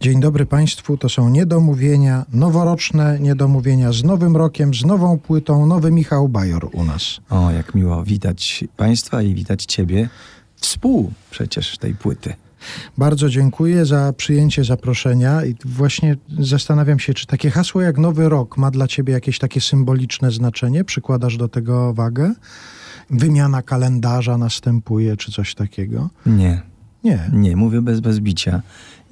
Dzień dobry Państwu, to są niedomówienia, noworoczne niedomówienia z nowym rokiem, z nową płytą, nowy Michał Bajor u nas. O, jak miło witać Państwa i witać Ciebie, współ przecież tej płyty. Bardzo dziękuję za przyjęcie zaproszenia i właśnie zastanawiam się, czy takie hasło jak Nowy Rok ma dla Ciebie jakieś takie symboliczne znaczenie? Przykładasz do tego wagę? Wymiana kalendarza następuje, czy coś takiego? Nie, Nie. nie, mówię bez, bez bicia.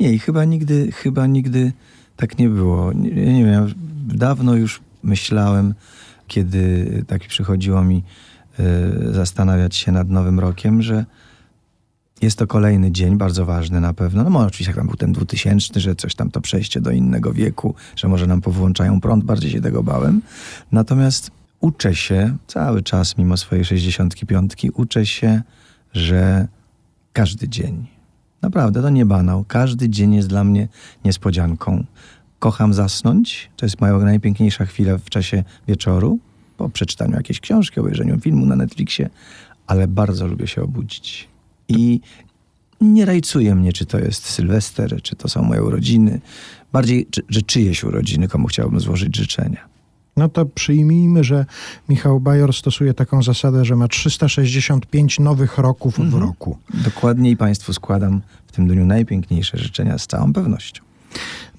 Nie, i chyba nigdy, chyba nigdy tak nie było. Nie, nie wiem, dawno już myślałem, kiedy tak przychodziło mi y, zastanawiać się nad Nowym Rokiem, że jest to kolejny dzień, bardzo ważny na pewno. No oczywiście jak tam był ten 2000, że coś tam to przejście do innego wieku, że może nam powłączają prąd, bardziej się tego bałem. Natomiast uczę się cały czas, mimo swojej 65, uczę się, że każdy dzień, naprawdę to nie banał, każdy dzień jest dla mnie niespodzianką. Kocham zasnąć, to jest moja najpiękniejsza chwila w czasie wieczoru, po przeczytaniu jakiejś książki, obejrzeniu filmu na Netflixie, ale bardzo lubię się obudzić. I nie rajcuje mnie, czy to jest Sylwester, czy to są moje urodziny. Bardziej, czy, że czyjeś urodziny, komu chciałbym złożyć życzenia. No to przyjmijmy, że Michał Bajor stosuje taką zasadę, że ma 365 nowych roków w Mhm. roku. Dokładnie i Państwu składam w tym dniu najpiękniejsze życzenia z całą pewnością.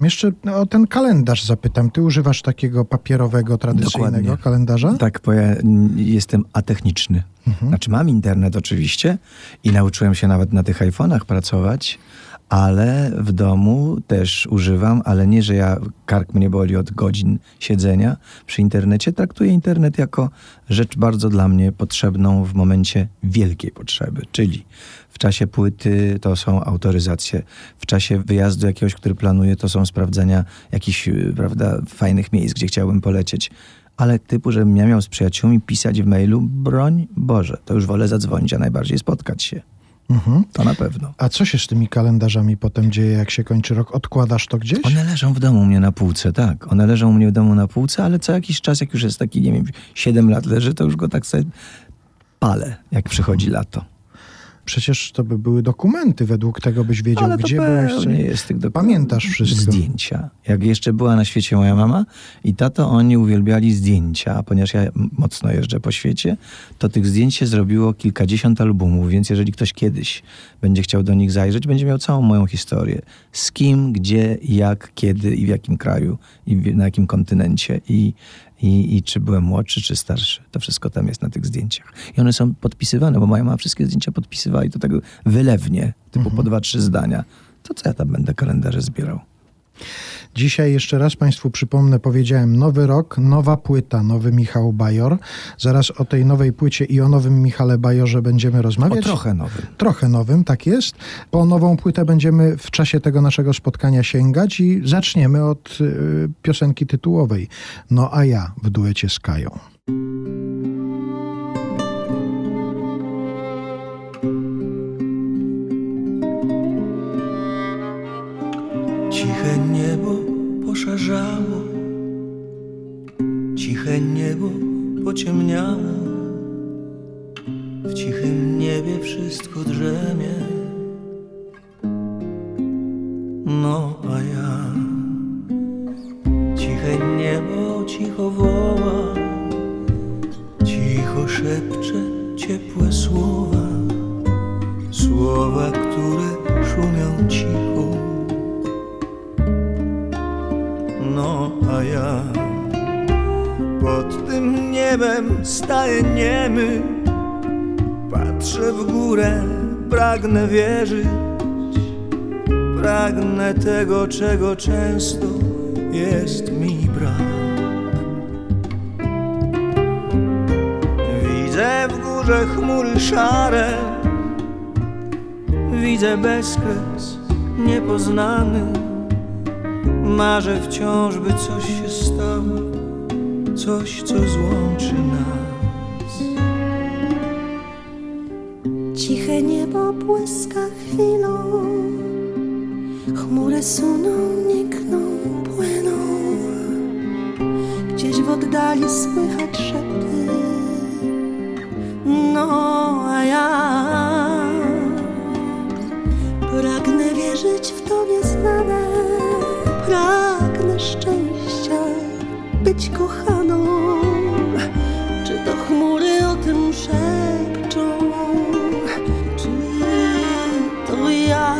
Jeszcze o ten kalendarz zapytam. Ty używasz takiego papierowego, tradycyjnego Dokładnie. kalendarza? Tak, bo ja jestem atechniczny. Znaczy mam internet oczywiście i nauczyłem się nawet na tych iPhone'ach pracować, ale w domu też używam, ale nie, że ja kark mnie boli od godzin siedzenia przy internecie. Traktuję internet jako rzecz bardzo dla mnie potrzebną w momencie wielkiej potrzeby, czyli w czasie płyty to są autoryzacje, w czasie wyjazdu jakiegoś, który planuję, to są sprawdzenia jakichś, y, prawda, fajnych miejsc, gdzie chciałbym polecieć. Ale typu, żebym ja miał z przyjaciółmi pisać w mailu, broń Boże, to już wolę zadzwonić, a najbardziej spotkać się. Mhm. To na pewno. A co się z tymi kalendarzami potem dzieje, jak się kończy rok? Odkładasz to gdzieś? One leżą w domu u mnie na półce, tak. One leżą u mnie w domu na półce, ale co jakiś czas, jak już jest taki, nie wiem, 7 lat leży, to już go tak sobie palę, jak przychodzi lato. Przecież to by były dokumenty, według tego byś wiedział, Ale gdzie byłeś. pewnie jest tych dokumentów. Pamiętasz wszystko. Zdjęcia. Jak jeszcze była na świecie moja mama i tato, oni uwielbiali zdjęcia, a ponieważ ja mocno jeżdżę po świecie, to tych zdjęć się zrobiło kilkadziesiąt albumów, więc jeżeli ktoś kiedyś będzie chciał do nich zajrzeć, będzie miał całą moją historię. Z kim, gdzie, jak, kiedy i w jakim kraju i na jakim kontynencie i, i, i czy byłem młodszy, czy starszy. To wszystko tam jest na tych zdjęciach. I one są podpisywane, bo moja mama wszystkie zdjęcia podpisywała i to tak wylewnie, typu po dwa, trzy zdania. To co ja tam będę kalendarze zbierał? Dzisiaj jeszcze raz Państwu przypomnę, powiedziałem nowy rok, nowa płyta, nowy Michał Bajor. Zaraz o tej nowej płycie i o nowym Michale Bajorze będziemy O rozmawiać. trochę nowym. Trochę nowym, tak jest. Po nową płytę będziemy w czasie tego naszego spotkania sięgać i zaczniemy od y, piosenki tytułowej. No a ja w duecie z Kają. Ciche niebo poszarzało, ciche niebo pociemniało. W cichym niebie wszystko drzemie. No a ja ciche niebo cicho woła, cicho szepcze ciepłe słowa, słowa, które szumią cicho. No a ja pod tym niebem staję niemy Patrzę w górę, pragnę wierzyć Pragnę tego, czego często jest mi brak. Widzę w górze chmury szare Widzę bezkres niepoznany Marzę wciąż, by coś się stało, coś, co złączy nas. Ciche niebo błyska chwilą, chmury suną, nikną, płyną. Gdzieś w oddali słychać szepty, no a ja pragnę wierzyć w to nieznane, pragnę szczęścia, być kochaną. Czy to chmury o tym szepczą? Czy to ja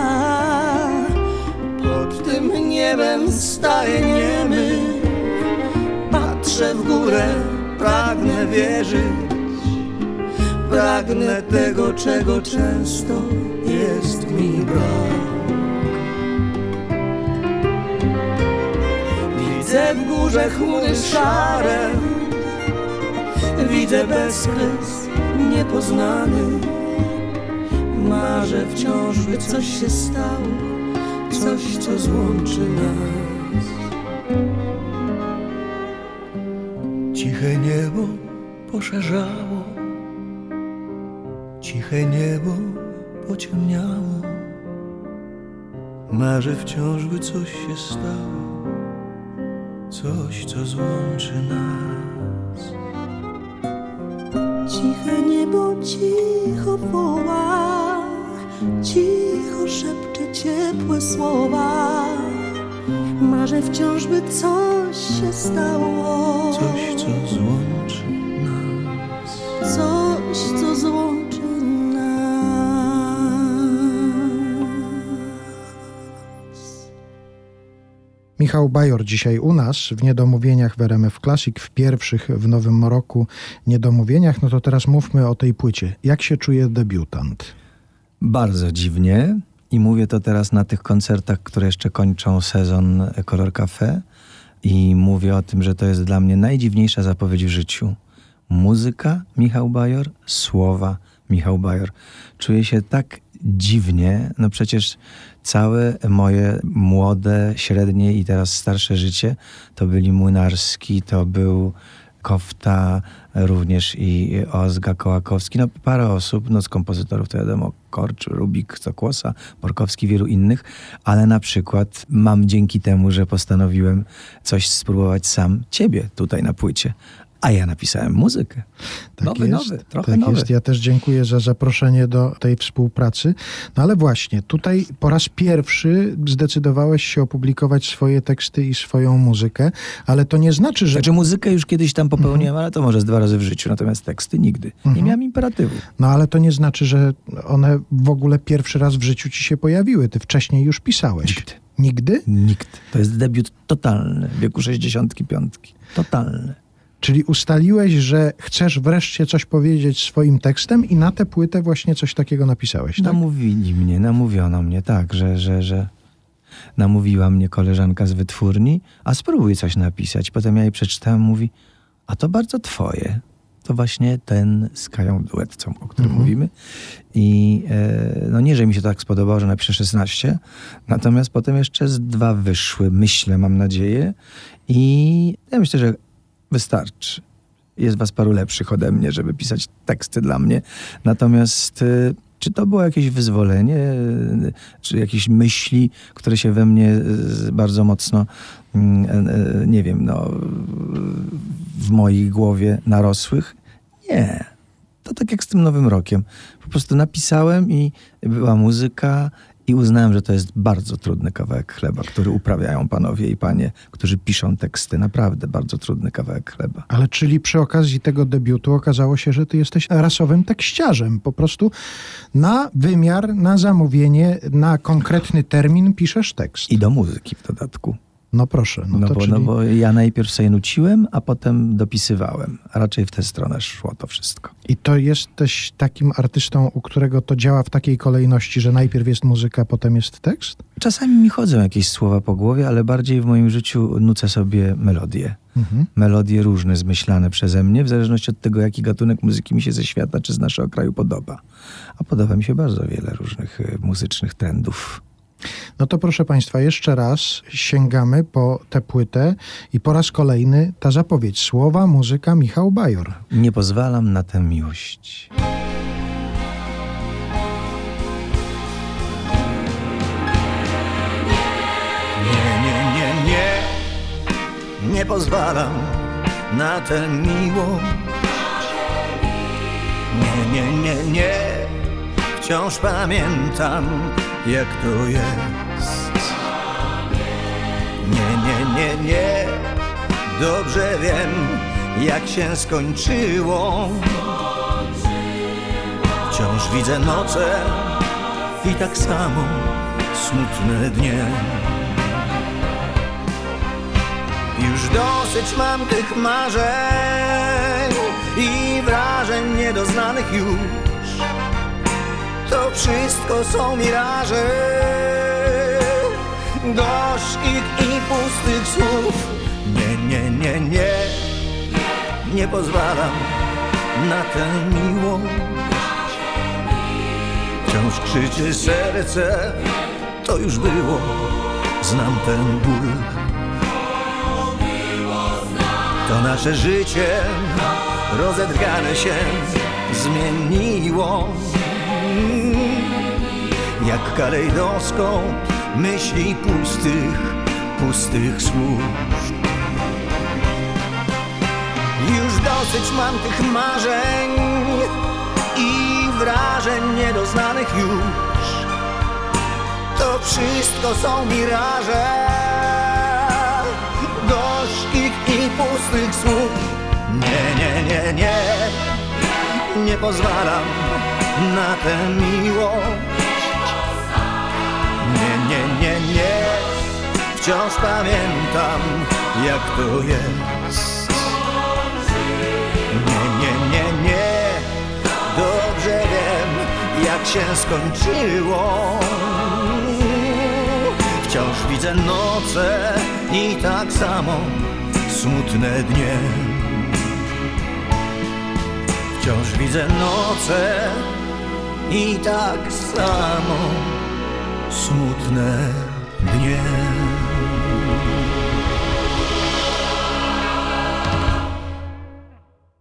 pod tym niebem staję niemy? Patrzę w górę, pragnę wierzyć. Pragnę tego, czego często jest mi brak. W górze chmury szare, widzę bezkres niepoznany. Marzę wciąż, by coś się stało, coś, co złączy nas. Ciche niebo poszerzało, ciche niebo pociemniało. Marzę wciąż, by coś się stało, coś, co złączy nas. Ciche niebo cicho woła, cicho szepcze ciepłe słowa. Marzę wciąż, by coś się stało. Coś, co złączy nas. Coś, co złączy Michał Bajor dzisiaj u nas w Niedomówieniach w RMF Classic, w pierwszych w nowym roku Niedomówieniach. No to teraz mówmy o tej płycie. Jak się czuje debiutant? Bardzo dziwnie i mówię to teraz na tych koncertach, które jeszcze kończą sezon Color Cafe i mówię o tym, że to jest dla mnie najdziwniejsza zapowiedź w życiu. Muzyka Michał Bajor, słowa Michał Bajor. Czuję się tak dziwnie, no przecież całe moje młode, średnie i teraz starsze życie to byli Młynarski, to był Kofta, również i Ozga Kołakowski, no parę osób, no z kompozytorów to wiadomo, Korcz, Rubik, Cokłosa, Borkowski, wielu innych, ale na przykład mam dzięki temu, że postanowiłem coś spróbować sam ciebie tutaj na płycie, a ja napisałem muzykę. Tak nowy, jest, nowy, trochę tak nowy. jest. Ja też dziękuję za zaproszenie do tej współpracy. No ale właśnie, tutaj po raz pierwszy zdecydowałeś się opublikować swoje teksty i swoją muzykę, ale to nie znaczy, że... Znaczy muzykę już kiedyś tam popełniłem, ale to może z dwa razy w życiu, natomiast teksty nigdy. Nie miałem imperatywu. No ale to nie znaczy, że one w ogóle pierwszy raz w życiu ci się pojawiły. Ty wcześniej już pisałeś. Nigdy. Nigdy? Nikt. To jest debiut totalny w wieku 65. Totalny. Czyli ustaliłeś, że chcesz wreszcie coś powiedzieć swoim tekstem i na tę płytę właśnie coś takiego napisałeś, tak? Namówili mnie, namówiono mnie, tak, że, że, że namówiła mnie koleżanka z wytwórni, a spróbuj coś napisać. Potem ja jej przeczytałem, mówi, a to bardzo twoje. To właśnie ten z Kają duet, co, o którym mówimy. I e, no nie, że mi się to tak spodobało, że napiszę 16, natomiast potem jeszcze z dwa wyszły, myślę, mam nadzieję. I ja myślę, że wystarczy. Jest was paru lepszych ode mnie, żeby pisać teksty dla mnie. Natomiast y, czy to było jakieś wyzwolenie, y, czy jakieś myśli, które się we mnie y, bardzo mocno, mm, nie wiem, no, w mojej głowie narosłych? Nie. To tak jak z tym Nowym Rokiem. Po prostu napisałem i była muzyka i uznałem, że to jest bardzo trudny kawałek chleba, który uprawiają panowie i panie, którzy piszą teksty. Naprawdę bardzo trudny kawałek chleba. Ale czyli przy okazji tego debiutu okazało się, że ty jesteś rasowym tekściarzem. Po prostu na wymiar, na zamówienie, na konkretny termin piszesz tekst. I do muzyki w dodatku. No proszę. No, No, to bo, czyli... no bo ja najpierw sobie nuciłem, a potem dopisywałem. A raczej w tę stronę szło to wszystko. I to jesteś takim artystą, u którego to działa w takiej kolejności, że najpierw jest muzyka, potem jest tekst? Czasami mi chodzą jakieś słowa po głowie, ale bardziej w moim życiu nucę sobie melodie. Mhm. Melodie różne zmyślane przeze mnie, w zależności od tego, jaki gatunek muzyki mi się ze świata czy z naszego kraju podoba. A podoba mi się bardzo wiele różnych y, muzycznych trendów. No to proszę Państwa, jeszcze raz sięgamy po tę płytę i po raz kolejny ta zapowiedź. Słowa, muzyka, Michał Bajor. Nie pozwalam na tę miłość. Nie, nie, nie, nie Nie pozwalam na tę miłość Nie, nie, nie, nie Wciąż pamiętam jak to jest? Nie, nie, nie, nie. Dobrze wiem jak się skończyło. Wciąż widzę noce i tak samo smutne dnie. Już dosyć mam tych marzeń i wrażeń niedoznanych już. To wszystko są miraże, dość ich i pustych słów. Nie, nie, nie, nie, nie pozwalam na tę miłość. Wciąż krzyczy serce, to już było, znam ten ból. To nasze życie rozedrgane się zmieniło Jak kalejdoskop myśli pustych, pustych słów. Już dosyć mam tych marzeń i wrażeń niedoznanych już. To wszystko są miraże gorzkich i pustych słów. Nie, nie, nie, nie. Nie pozwalam na tę miłość Nie, nie, nie, Wciąż pamiętam jak to jest. Nie, nie, nie, nie. Dobrze wiem jak się skończyło. Wciąż widzę noce i tak samo smutne dnie. Wciąż widzę noce i tak samo smutne dnie.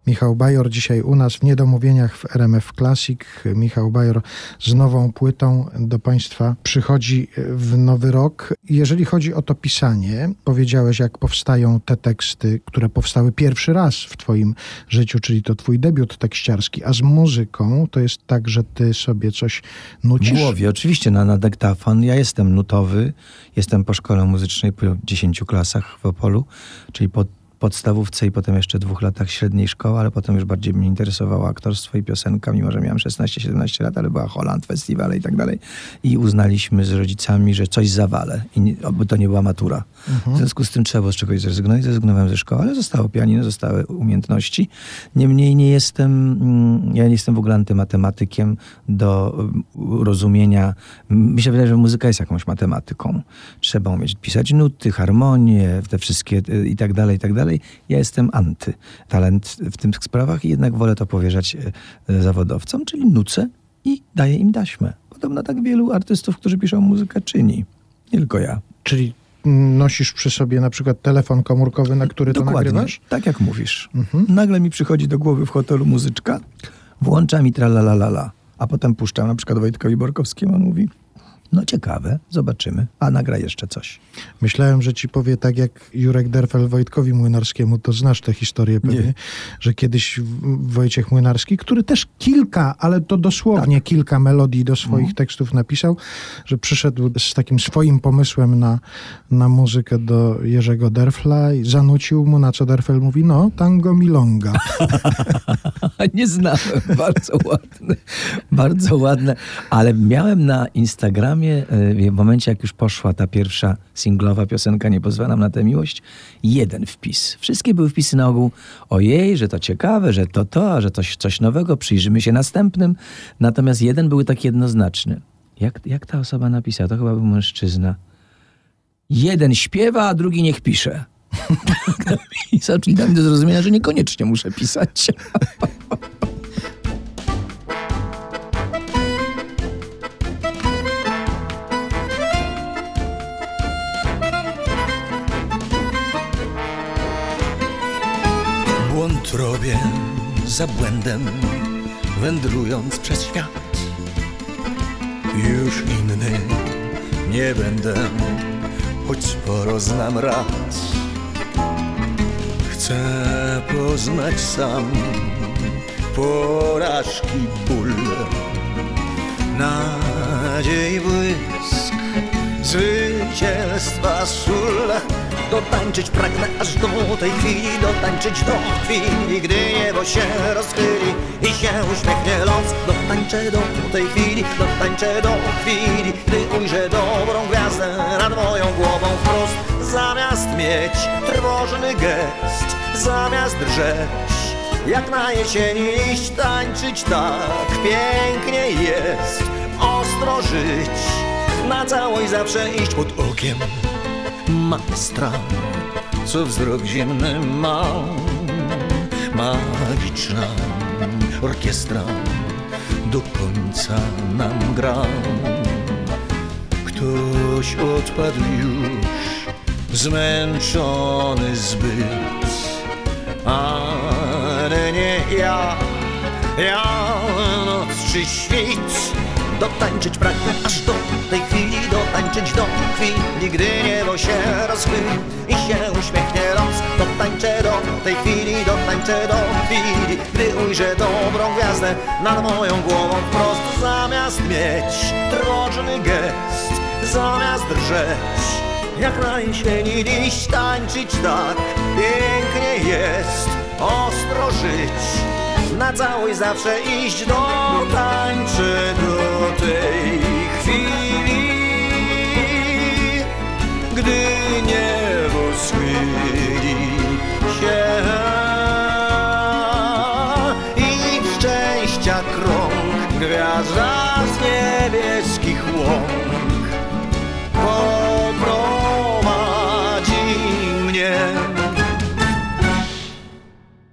Michał Bajor dzisiaj u nas w Niedomówieniach w RMF Classic. Michał Bajor z nową płytą do Państwa przychodzi w nowy rok. Jeżeli chodzi o to pisanie, powiedziałeś, jak powstają te teksty, które powstały pierwszy raz w Twoim życiu, czyli to Twój debiut tekściarski, a z muzyką to jest tak, że Ty sobie coś W nucisz? głowie, oczywiście na, na dyktafon. Ja jestem nutowy, jestem po szkole muzycznej po 10 klasach w Opolu, czyli po podstawówce i potem jeszcze dwóch latach średniej szkoły, ale potem już bardziej mnie interesowało aktorstwo i piosenka, mimo że miałem 16-17 lat, ale była Holland, festiwale i tak dalej. I uznaliśmy z rodzicami, że coś zawalę, i nie, oby to nie była matura. W związku z tym trzeba było z czegoś zrezygnować. Zrezygnowałem ze szkoły, ale zostało pianino, zostały umiejętności. Niemniej nie jestem, mm, ja nie jestem w ogóle antymatematykiem do mm, rozumienia. Mi się wydaje, że muzyka jest jakąś matematyką. Trzeba umieć pisać nuty, harmonie, te wszystkie y, i tak dalej, i tak dalej. Ja jestem anty talent w tych sprawach i jednak wolę to powierzać y, y, zawodowcom, czyli nucę i daję im taśmę. Podobno tak wielu artystów, którzy piszą muzykę, czyni. Nie tylko ja. Czyli nosisz przy sobie na przykład telefon komórkowy, na który to Dokładnie, nagrywasz? tak jak mówisz. Nagle mi przychodzi do głowy w hotelu muzyczka, włącza mi tralalalala, a potem puszczam na przykład Wojtkowi Borkowskiemu, on mówi, no ciekawe, zobaczymy, a nagra jeszcze coś. Myślałem, że ci powie tak jak Jurek Derfel Wojtkowi Młynarskiemu, to znasz tę historię pewnie, Nie. że kiedyś Wojciech Młynarski, który też kilka, ale to dosłownie Tak. kilka melodii do Mhm. swoich tekstów napisał, że przyszedł z takim swoim pomysłem na, na muzykę do Jerzego Derfla i zanucił mu, na co Derfel mówi, no, tango milonga. Nie znałem, bardzo ładne, bardzo ładne, ale miałem na Instagramie, y, w momencie jak już poszła ta pierwsza singlowa piosenka Nie pozwalam na tę miłość, jeden wpis. Wszystkie były wpisy na ogół, ojej, że to ciekawe, że to to, a że coś, coś nowego, przyjrzymy się następnym. Natomiast jeden był taki jednoznaczny. Jak, jak ta osoba napisała? To chyba był mężczyzna. Jeden śpiewa, a drugi niech pisze. I zaczęli dać mi do zrozumienia, że niekoniecznie muszę pisać. wątrobie za błędem, wędrując przez świat. Już inny nie będę, choć sporo znam rad. Chcę poznać sam porażki ból, nadziei błysk, zwycięstwa sól. Dotańczyć pragnę aż do tej chwili, dotańczyć do chwili, gdy niebo się rozchyli i się uśmiechnie los. Dotańczę do tej chwili, dotańczę do chwili, gdy ujrzę dobrą gwiazdę nad moją głową wprost. Zamiast mieć trwożny gest, zamiast drżeć, jak na jesieni liść tańczyć tak pięknie jest, ostro żyć, na całość zawsze iść pod okiem maestra, co wzrok zimny ma. Magiczna orkiestra do końca nam gra. Ktoś odpadł już, zmęczony zbyt, ale nie ja, ja noc czy świt. Dotańczyć pragnę aż do tej chwili, dotańczyć do chwili, gdy niebo się rozchyli i się uśmiechnie los. Dotańczę do tej chwili, dotańczę do chwili, gdy ujrzę dobrą gwiazdę nad moją głową wprost. Zamiast mieć trwożny gest, zamiast drżeć, jak na jesieni liść tańczyć tak pięknie jest, ostro żyć na całość zawsze iść do tańczy do tej z niebieskich łąk poprowadzi mnie.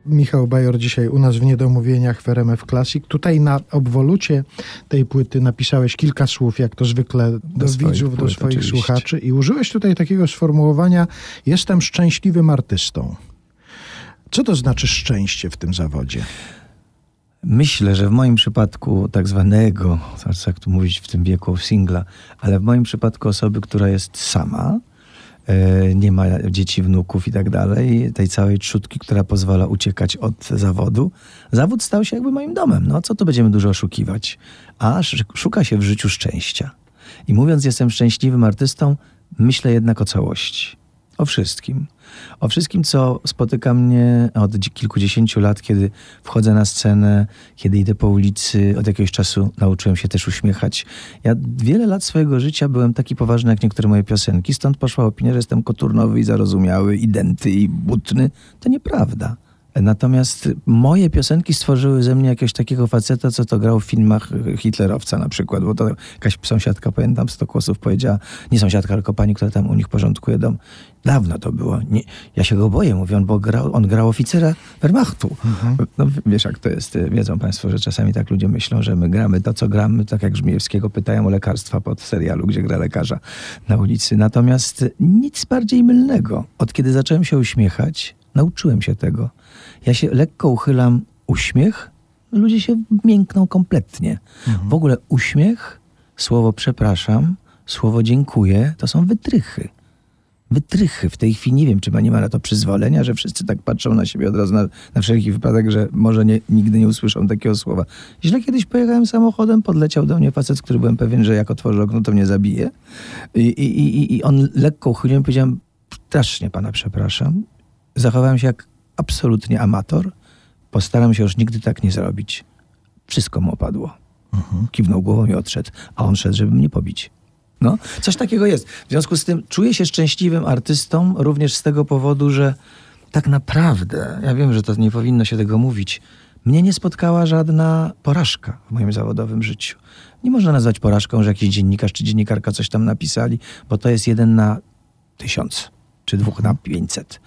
Michał Bajor dzisiaj u nas w Niedomówieniach w RMF Classic. Tutaj na obwolucie tej płyty napisałeś kilka słów, jak to zwykle do, swoich widzów, do płyt, swoich oczywiście. słuchaczy i użyłeś tutaj takiego sformułowania jestem szczęśliwym artystą. Co to znaczy szczęście w tym zawodzie? Myślę, że w moim przypadku tak zwanego, jak tu mówić w tym wieku singla, ale w moim przypadku osoby, która jest sama, e, nie ma dzieci, wnuków i tak dalej, tej całej trzutki, która pozwala uciekać od zawodu, zawód stał się jakby moim domem. No co tu będziemy dużo oszukiwać? A sz- szuka się w życiu szczęścia. I mówiąc jestem szczęśliwym artystą, myślę jednak o całości. O wszystkim. O wszystkim, co spotyka mnie od dzi- kilkudziesięciu lat, kiedy wchodzę na scenę, kiedy idę po ulicy. Od jakiegoś czasu nauczyłem się też uśmiechać. Ja wiele lat swojego życia byłem taki poważny jak niektóre moje piosenki, stąd poszła opinia, że jestem koturnowy i zarozumiały, i denty, i butny. To nieprawda. Natomiast moje piosenki stworzyły ze mnie jakiegoś takiego faceta, co to grał w filmach hitlerowca na przykład, bo to jakaś sąsiadka, pamiętam, sto kłosów powiedziała, nie sąsiadka, tylko pani, która tam u nich porządkuje dom. Dawno to było. Nie, ja się go boję, mówię, bo grał, on grał oficera Wehrmachtu. No, wiesz, jak to jest. Wiedzą państwo, że czasami tak ludzie myślą, że my gramy to, co gramy, tak jak Żmijewskiego pytają o lekarstwa pod serialu, gdzie gra lekarza na ulicy. Natomiast nic bardziej mylnego. Od kiedy zacząłem się uśmiechać, nauczyłem się tego. Ja się lekko uchylam uśmiech, ludzie się miękną kompletnie. W ogóle uśmiech, słowo przepraszam, słowo dziękuję, to są wytrychy. Wytrychy. W tej chwili nie wiem, czy nie ma na to przyzwolenia, że wszyscy tak patrzą na siebie od razu na, na wszelki wypadek, że może nie, nigdy nie usłyszą takiego słowa. Źle kiedyś pojechałem samochodem, podleciał do mnie facet, który byłem pewien, że jak otworzę okno, to mnie zabije. I, i, i, i on lekko uchyliłem, powiedziałem, strasznie pana przepraszam. Zachowałem się jak absolutnie amator. Postaram się już nigdy tak nie zrobić. Wszystko mu opadło. Kiwnął głową i odszedł, a on szedł, żeby mnie pobić. No, coś takiego jest. W związku z tym czuję się szczęśliwym artystą również z tego powodu, że tak naprawdę, ja wiem, że to nie powinno się tego mówić, mnie nie spotkała żadna porażka w moim zawodowym życiu. Nie można nazwać porażką, że jakiś dziennikarz czy dziennikarka coś tam napisali, bo to jest jeden na tysiąc czy dwóch na pięćset.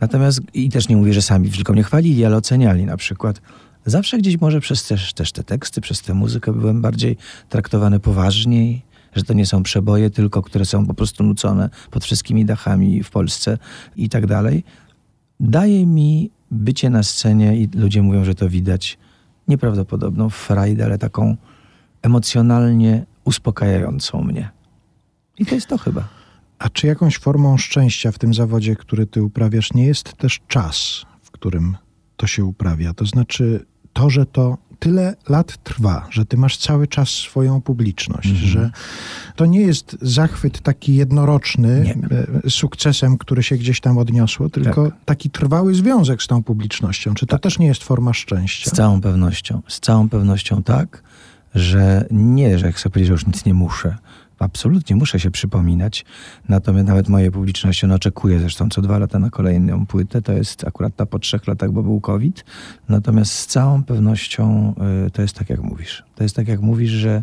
Natomiast, i też nie mówię, że sami tylko mnie chwalili, ale oceniali na przykład. Zawsze gdzieś może przez też, też te teksty, przez tę muzykę byłem bardziej traktowany poważniej, że to nie są przeboje tylko, które są po prostu nucone pod wszystkimi dachami w Polsce i tak dalej. Daje mi bycie na scenie i ludzie mówią, że to widać, nieprawdopodobną frajdę, ale taką emocjonalnie uspokajającą mnie. I to jest to chyba. A czy jakąś formą szczęścia w tym zawodzie, który ty uprawiasz, nie jest też czas, w którym to się uprawia? To znaczy to, że to tyle lat trwa, że ty masz cały czas swoją publiczność, że to nie jest zachwyt taki jednoroczny Nie. e, sukcesem, który się gdzieś tam odniosło, tylko Tak. taki trwały związek z tą publicznością. Czy to też nie jest forma szczęścia? Z całą pewnością. Z całą pewnością tak, że nie, że jak sobie powiedzieć, że już nic nie muszę. Absolutnie muszę się przypominać. Natomiast nawet mojej publiczności, on oczekuje zresztą co dwa lata na kolejną płytę. To jest akurat ta po trzech latach, bo był COVID. Natomiast z całą pewnością y, to jest tak, jak mówisz. To jest tak, jak mówisz, że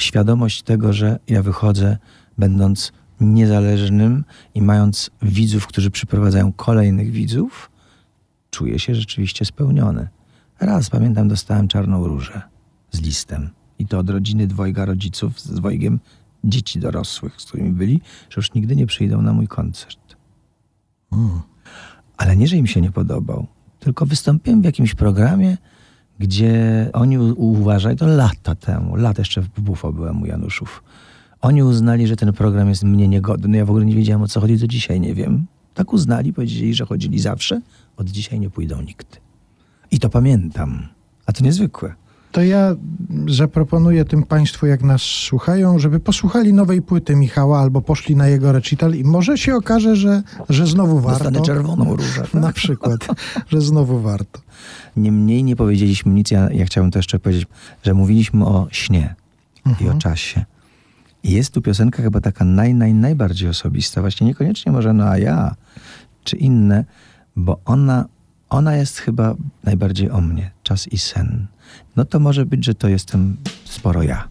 świadomość tego, że ja wychodzę będąc niezależnym i mając widzów, którzy przyprowadzają kolejnych widzów, czuję się rzeczywiście spełniony. Raz pamiętam, dostałem czarną różę z listem. I to od rodziny dwojga rodziców, z dwojgiem dzieci dorosłych, z którymi byli, że już nigdy nie przyjdą na mój koncert. Ale nie, że im się nie podobał, tylko wystąpiłem w jakimś programie, gdzie oni u- uważali, to lata temu, lata jeszcze w Bufo byłem u Januszów. Oni uznali, że ten program jest mnie niegodny. Ja w ogóle nie wiedziałem o co chodzi, do dzisiaj nie wiem. Tak uznali, powiedzieli, że chodzili zawsze, od dzisiaj nie pójdą nigdy. I to pamiętam. A to niezwykłe. To ja zaproponuję tym Państwu, jak nas słuchają, żeby posłuchali nowej płyty Michała albo poszli na jego recital i może się okaże, że, że znowu warto. Dostanę czerwoną różę. tak? Na przykład, że znowu warto. Niemniej nie powiedzieliśmy nic. Ja, ja chciałem to jeszcze powiedzieć, że mówiliśmy o śnie i o czasie. I jest tu piosenka chyba taka naj, naj, najbardziej osobista. Właśnie niekoniecznie może no a ja, czy inne, bo ona, ona jest chyba najbardziej o mnie. Czas i sen. No to może być, że to jestem sporo ja.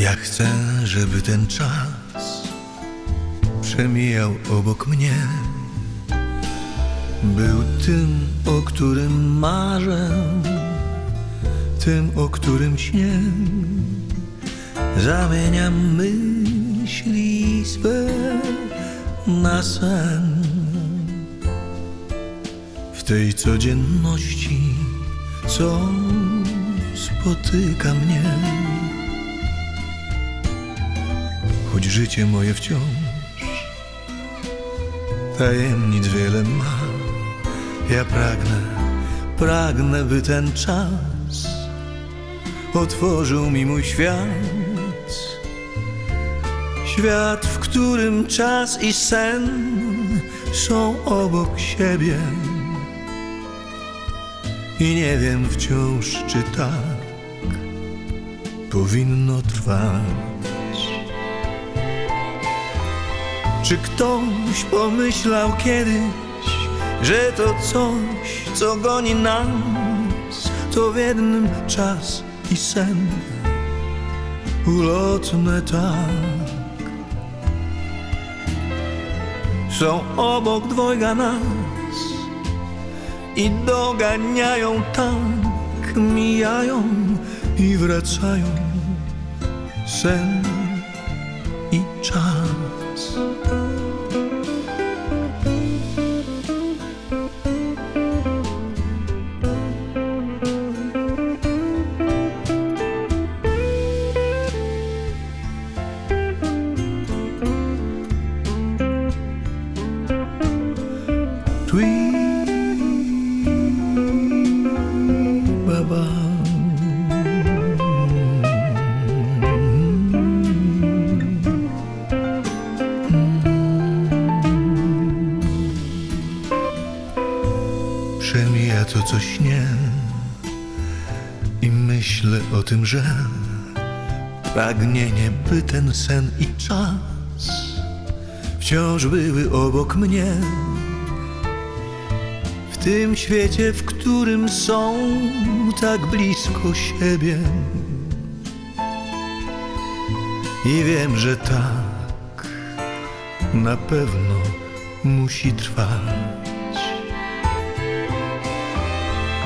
Ja chcę, żeby ten czas przemijał obok mnie. Był tym, o którym marzę, tym, o którym śnię. Zamieniam myśli swe na sen. W tej codzienności, co spotyka mnie. choć życie moje wciąż tajemnic wiele ma. Ja pragnę, pragnę, by ten czas otworzył mi mój świat. Świat, w którym czas i sen są obok siebie. I nie wiem wciąż, czy tak powinno trwać. Czy ktoś pomyślał kiedyś, że to coś, co goni nas, to w jednym czas i sen ulotne tak. Są obok dwojga nas i doganiają tak, mijają i wracają sen i czas. Pragnienie, by ten sen i czas wciąż były obok mnie. W tym świecie, w którym są tak blisko siebie. I wiem, że tak na pewno musi trwać.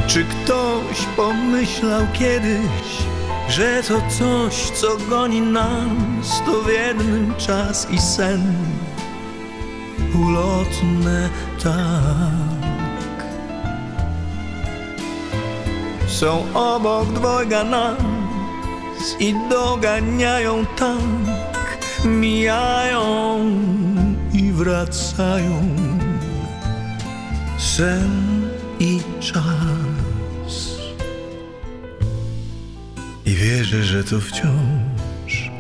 Czy ktoś pomyślał kiedyś, że to coś, co goni nas, to w jednym czas i sen ulotne tak. Są obok dwojga nas i doganiają tak, mijają i wracają. Sen i czas. I wierzę, że to wciąż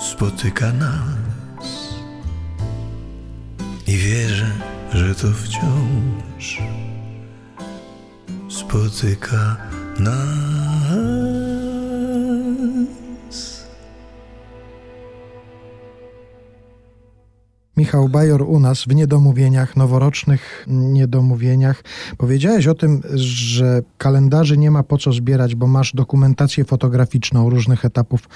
spotyka nas. I wierzę, że to wciąż spotyka nas. Michał Bajor u nas w niedomówieniach, noworocznych niedomówieniach. Powiedziałeś o tym, że kalendarzy nie ma po co zbierać, bo masz dokumentację fotograficzną różnych etapów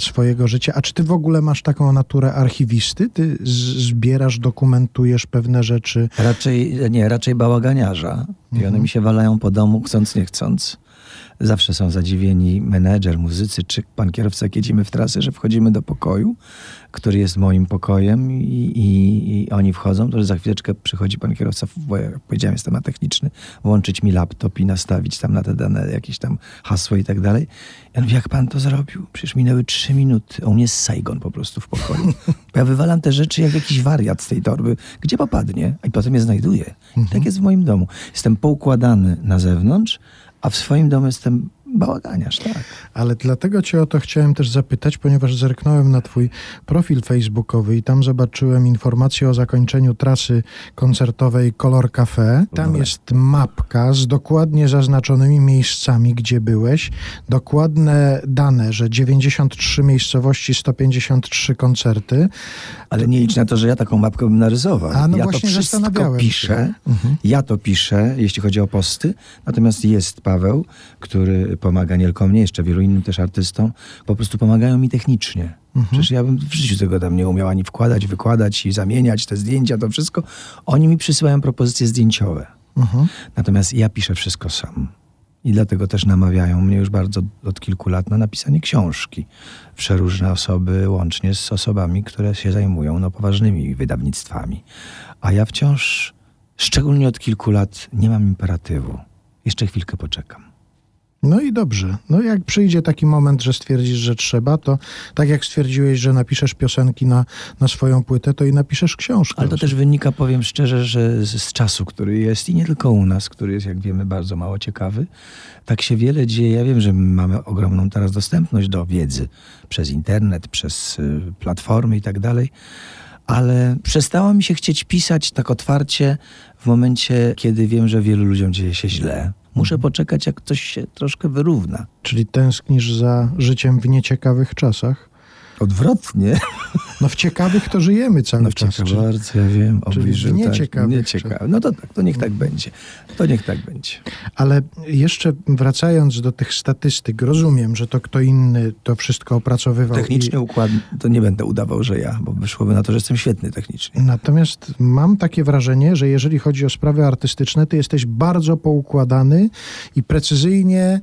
swojego życia. A czy ty w ogóle masz taką naturę archiwisty? Ty zbierasz, dokumentujesz pewne rzeczy. Raczej, nie, raczej bałaganiarza. I one mi się walają po domu, chcąc, nie chcąc. Zawsze są zadziwieni menedżer, muzycy czy pan kierowca, jak jedziemy w trasę, że wchodzimy do pokoju, który jest moim pokojem i, i, i oni wchodzą, to że za chwileczkę przychodzi pan kierowca, bo jak powiedziałem, jest temat techniczny, włączyć mi laptop i nastawić tam na te dane jakieś tam hasło i tak dalej. Ja mówię, jak pan to zrobił? Przecież minęły trzy minuty, a u mnie jest Saigon po prostu w pokoju. Ja wywalam te rzeczy jak jakiś wariat z tej torby, gdzie popadnie, i potem je znajduję. I tak jest w moim domu. Jestem poukładany na zewnątrz, a w swoim domu jestem bałaganiarz, tak. Ale dlatego cię o to chciałem też zapytać, ponieważ zerknąłem na twój profil facebookowy i tam zobaczyłem informację o zakończeniu trasy koncertowej Color Cafe. Tam jest mapka z dokładnie zaznaczonymi miejscami, gdzie byłeś. Dokładne dane, że 93 miejscowości, 153 koncerty. Ale nie licz na to, że ja taką mapkę bym narysował. A, no ja właśnie to wszystko piszę, Mhm. ja to piszę, jeśli chodzi o posty. Natomiast jest Paweł, który pomaga nie tylko mnie, jeszcze wielu innym też artystom. Po prostu pomagają mi technicznie. Mhm. Przecież ja bym w życiu tego tam nie umiał ani wkładać, wykładać i zamieniać te zdjęcia, to wszystko. Oni mi przysyłają propozycje zdjęciowe. Mhm. Natomiast ja piszę wszystko sam. I dlatego też namawiają mnie już bardzo od kilku lat na napisanie książki. Przeróżne osoby, łącznie z osobami, które się zajmują no, poważnymi wydawnictwami. A ja wciąż, szczególnie od kilku lat, nie mam imperatywu. Jeszcze chwilkę poczekam. No i dobrze. No jak przyjdzie taki moment, że stwierdzisz, że trzeba, to tak jak stwierdziłeś, że napiszesz piosenki na, na swoją płytę, to i napiszesz książkę. Ale to też wynika, powiem szczerze, że z, z czasu, który jest i nie tylko u nas, który jest, jak wiemy, bardzo mało ciekawy, tak się wiele dzieje. Ja wiem, że mamy ogromną teraz dostępność do wiedzy przez internet, przez y, platformy i tak dalej, ale przestało mi się chcieć pisać tak otwarcie w momencie, kiedy wiem, że wielu ludziom dzieje się źle. Muszę poczekać, jak coś się troszkę wyrówna. Czyli tęsknisz za życiem w nieciekawych czasach? Odwrotnie. No w ciekawych to żyjemy cały No czas. ciekawe Czy- bardzo, ja wiem. czyli w tak, nieciekawych. No to tak, to niech tak będzie. To niech tak będzie. Ale jeszcze wracając do tych statystyk, rozumiem, że to kto inny to wszystko opracowywał. Techniczny układ, to nie będę udawał, że ja, bo wyszłoby na to, że jestem świetny technicznie. I... Natomiast mam takie wrażenie, że jeżeli chodzi o sprawy artystyczne, ty jesteś bardzo poukładany i precyzyjnie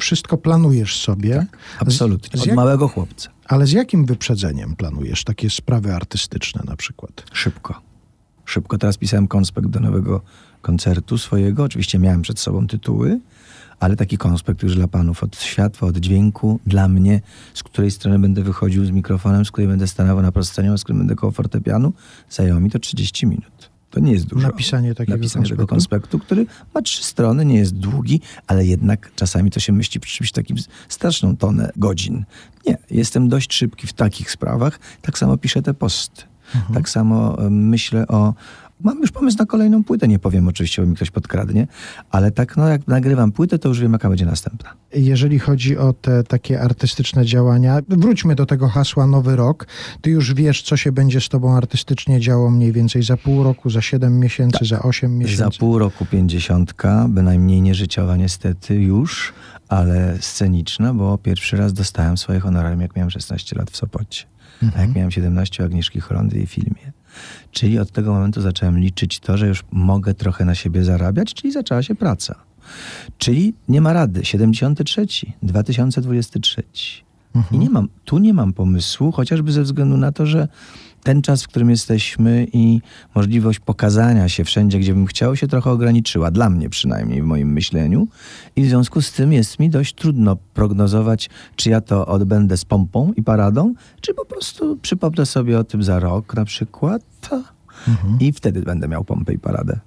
wszystko planujesz sobie. Absolutnie. Z, z Od jak, małego chłopca. Ale z jakim wyprzedzeniem planujesz takie sprawy artystyczne na przykład? Szybko. Szybko. Teraz pisałem konspekt do nowego koncertu swojego. Oczywiście miałem przed sobą tytuły, ale taki konspekt już dla panów od światła, od dźwięku, dla mnie, z której strony będę wychodził z mikrofonem, z której będę stanął na prosceniu, z którym będę koło fortepianu, zajęło mi to 30 minut. To nie jest dużo. Napisanie takiego Napisanie tego konspektu? konspektu, który ma trzy strony, nie jest długi, ale jednak czasami to się myśli przy czymś takim straszną tonę godzin. Nie, jestem dość szybki w takich sprawach. Tak samo piszę te posty. Mhm. Tak samo e, myślę o... Mam już pomysł na kolejną płytę, nie powiem oczywiście, bo mi ktoś podkradnie, ale tak no jak nagrywam płytę, to już wiem, jaka będzie następna. Jeżeli chodzi o te takie artystyczne działania, wróćmy do tego hasła Nowy Rok. Ty już wiesz, co się będzie z tobą artystycznie działo mniej więcej za pół roku, za siedem miesięcy, za osiem miesięcy. Za pół roku pięćdziesiątka, bynajmniej nie życiowa niestety już, ale sceniczna, bo pierwszy raz dostałem swoje honorarium, jak miałem 16 lat w Sopocie. A jak miałem 17 u Agnieszki Holandy i filmie. Czyli od tego momentu zacząłem liczyć to, że już mogę trochę na siebie zarabiać, czyli zaczęła się praca. Czyli nie ma rady. 73, 2023. I nie mam, tu nie mam pomysłu, chociażby ze względu na to, że ten czas, w którym jesteśmy i możliwość pokazania się wszędzie, gdzie bym chciał, się trochę ograniczyła. Dla mnie przynajmniej w moim myśleniu. I w związku z tym jest mi dość trudno prognozować, czy ja to odbędę z pompą i paradą, czy po prostu przypomnę sobie o tym za rok na przykład. I wtedy będę miał pompę i paradę.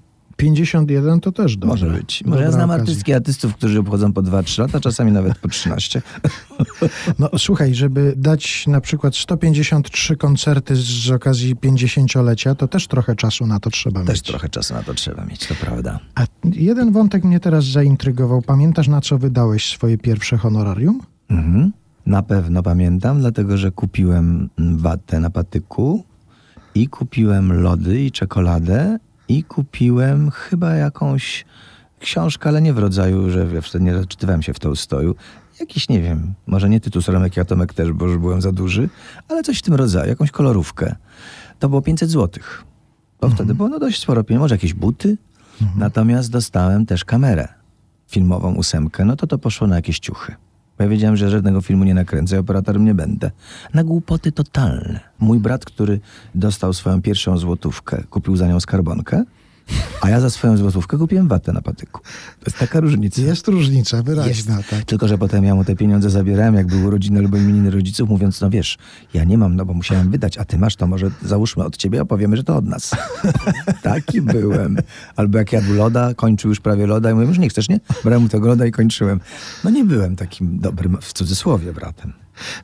51 to też dobrze. Może być. Może ja znam okazja. artystki artystów, którzy obchodzą po 2-3 lata, czasami nawet po 13. No słuchaj, żeby dać na przykład 153 koncerty z okazji 50-lecia, to też trochę czasu na to trzeba Też mieć. trochę czasu na to trzeba mieć, to prawda. A jeden wątek mnie teraz zaintrygował. Pamiętasz, na co wydałeś swoje pierwsze honorarium? Mhm. Na pewno pamiętam, dlatego że kupiłem watę na patyku i kupiłem lody i czekoladę i kupiłem chyba jakąś książkę, ale nie w rodzaju, że ja wtedy nie zaczytywałem się w Tolstoju. Jakiś, nie wiem, może nie tytuł Soromek i Atomek też, bo już byłem za duży, ale coś w tym rodzaju, jakąś kolorówkę. To było 500 złotych. Bo wtedy było no dość sporo pieniędzy, może jakieś buty. Natomiast dostałem też kamerę filmową ósemkę, no to to poszło na jakieś ciuchy. Bo ja wiedziałem, że żadnego filmu nie nakręcę, operatorem nie będę. Na głupoty totalne. Mój brat, który dostał swoją pierwszą złotówkę, kupił za nią skarbonkę, a ja za swoją złotówkę kupiłem watę na patyku. To jest taka różnica. Jest różnica wyraźna, Jest. tak. Tylko, że potem ja mu te pieniądze zabierałem, jak były urodziny albo imieniny rodziców, mówiąc, no wiesz, ja nie mam, no bo musiałem wydać, a ty masz, to może załóżmy od ciebie, a powiemy, że to od nas. Taki byłem. Albo jak jadł loda, kończył już prawie loda i mówię, już nie chcesz, nie? Brałem mu tego loda i kończyłem. No nie byłem takim dobrym, w cudzysłowie, bratem.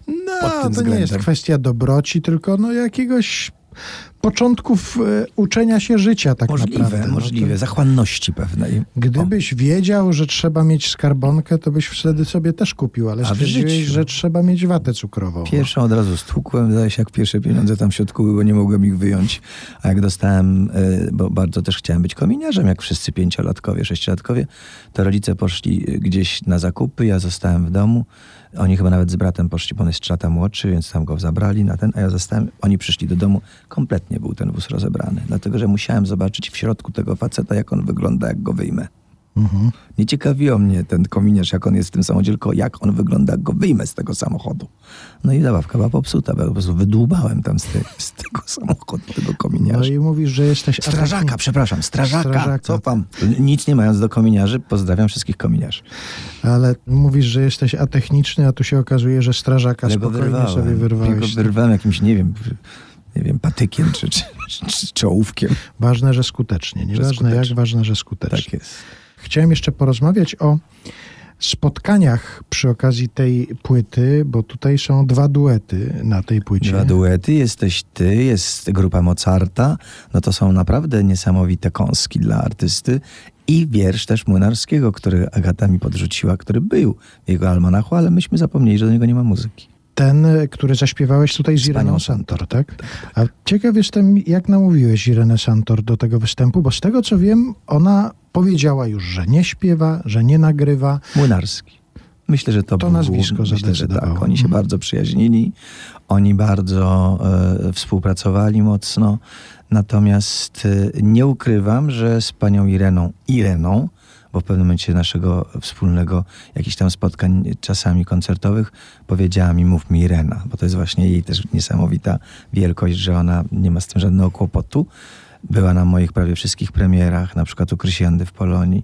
No, to tym nie względem. jest kwestia dobroci, tylko no jakiegoś początków e, uczenia się życia tak Możliwe, naprawdę. No możliwe. Zachłanności pewnej. Gdybyś wiedział, że trzeba mieć skarbonkę, to byś wtedy sobie też kupił, ale A stwierdziłeś, że trzeba mieć watę cukrową. Pierwszą od razu stłukłem, się, jak pierwsze pieniądze tam w środku bo nie mogłem ich wyjąć. A jak dostałem, y, bo bardzo też chciałem być kominiarzem, jak wszyscy pięciolatkowie, sześciolatkowie, to rodzice poszli y, gdzieś na zakupy, ja zostałem w domu. Oni chyba nawet z bratem poszli, bo on jest trzy lata młodszy, więc tam go zabrali na ten, a ja zostałem, oni przyszli do domu, kompletnie był ten wóz rozebrany, dlatego, że musiałem zobaczyć w środku tego faceta, jak on wygląda, jak go wyjmę. Nie ciekawiło mnie ten kominiarz, jak on jest w tym samochodzie, tylko jak on wygląda, jak go wyjmę z tego samochodu. No i zabawka była popsuta, bo ja po prostu wydłubałem tam z, te, z tego samochodu, tego No kominiarza. i mówisz, że jesteś Strażaka, przepraszam, strażaka, Strażaka. cofam. Nic nie mając do kominiarzy, pozdrawiam wszystkich kominiarzy. Ale mówisz, że jesteś atechniczny, a tu się okazuje, że strażaka Ale spokojnie wyrwałem. sobie Ja wyrwałeś. go wyrwałem jakimś, nie wiem, nie wiem, patykiem czy, czy, czy, czy ołówkiem. Ważne, że skutecznie. Nieważne jak, ważne, że skutecznie. Tak jest. Chciałem jeszcze porozmawiać o spotkaniach przy okazji tej płyty, bo tutaj są dwa duety na tej płycie. Dwa duety, jesteś ty, jest grupa Mozarta, no to są naprawdę niesamowite kąski dla artysty i wiersz też Młynarskiego, który Agata mi podrzuciła, który był w jego almanachu, ale myśmy zapomnieli, że do niego nie ma muzyki. Ten, który zaśpiewałeś tutaj z, Ireną Santor, tak? A ciekaw jestem, jak namówiłeś Irenę Santor do tego występu, bo z tego co wiem, ona powiedziała już, że nie śpiewa, że nie nagrywa. Młynarski. Myślę, że to, To był nazwisko myślę, że tak. Oni się Mhm. bardzo przyjaźnili, oni bardzo e, współpracowali mocno. Natomiast e, nie ukrywam, że z panią Ireną, Ireną, bo w pewnym momencie naszego wspólnego jakichś tam spotkań czasami koncertowych powiedziała mi, mów mi Irena, bo to jest właśnie jej też niesamowita wielkość, że ona nie ma z tym żadnego kłopotu. Była na moich prawie wszystkich premierach, na przykład u Krysiandy w Polonii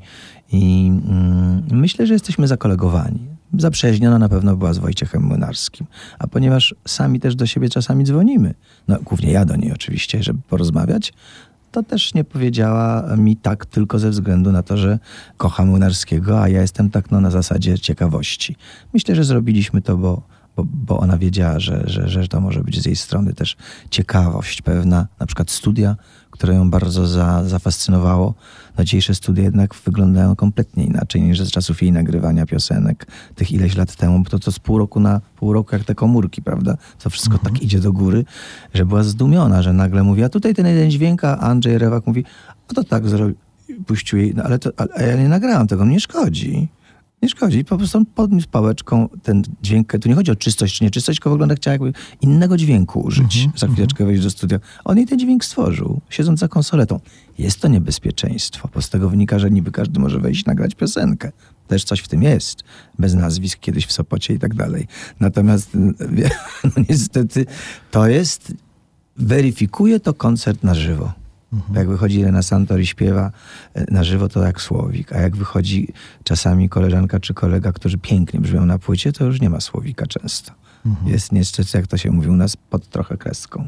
i mm, myślę, że jesteśmy zakolegowani. Zaprzyjaźniona na pewno była z Wojciechem Młynarskim, a ponieważ sami też do siebie czasami dzwonimy, no głównie ja do niej oczywiście, żeby porozmawiać, to też nie powiedziała mi tak tylko ze względu na to, że kocham Młynarskiego, a ja jestem tak no, na zasadzie ciekawości. Myślę, że zrobiliśmy to, bo, bo, bo ona wiedziała, że, że, że to może być z jej strony też ciekawość pewna, na przykład studia, które ją bardzo za, zafascynowało. No dzisiejsze studia jednak wyglądają kompletnie inaczej niż z czasów jej nagrywania piosenek tych ileś lat temu, bo to, to z pół roku na pół roku jak te komórki, prawda? To wszystko tak idzie do góry, że była zdumiona, że nagle mówi, a tutaj ten jeden dźwięk, a Andrzej Rewak mówi, a to tak zrobił, puścił jej, no ale, to, ale ja nie nagrałam tego, mnie szkodzi. Nie szkodzi, po prostu on podniósł pałeczką ten dźwięk. Tu nie chodzi o czystość czy nieczystość, tylko wygląda chciała jakby innego dźwięku użyć. Za chwileczkę wejść do studia. On jej ten dźwięk stworzył, siedząc za konsoletą. Jest to niebezpieczeństwo, bo z tego wynika, że niby każdy może wejść i nagrać piosenkę. Też coś w tym jest. Bez nazwisk kiedyś w Sopocie i tak dalej. Natomiast wie, no niestety to jest, weryfikuje to koncert na żywo. Bo Jak wychodzi Irena Santor i śpiewa e, na żywo, to jak słowik. A jak wychodzi czasami koleżanka czy kolega, którzy pięknie brzmią na płycie, to już nie ma słowika często. Jest niestety, jak to się mówi u nas, pod trochę kreską.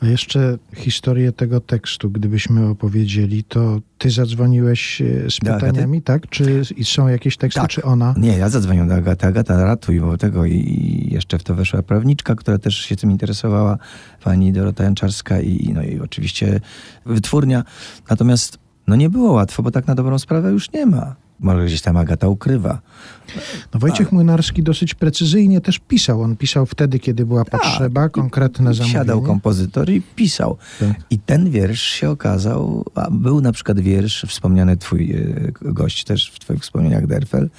A jeszcze historię tego tekstu, gdybyśmy opowiedzieli, to ty zadzwoniłeś e, z pytaniami, tak? Czy są jakieś teksty, Tak. czy ona? Nie, ja zadzwoniłem do Agaty. Agata ratuj, bo tego i- i jeszcze w to weszła prawniczka, która też się tym interesowała, pani Dorota Janczarska i, no i oczywiście wytwórnia. Natomiast no nie było łatwo, bo tak na dobrą sprawę już nie ma. Może gdzieś tam Agata ukrywa. No Wojciech Młynarski dosyć precyzyjnie też pisał. On pisał wtedy, kiedy była potrzeba, konkretne zamówienie. Tak. Siadał kompozytor i pisał. Tak. I ten wiersz się okazał, a był na przykład wiersz, wspomniany twój e, gość też w twoich wspomnieniach, Derfel.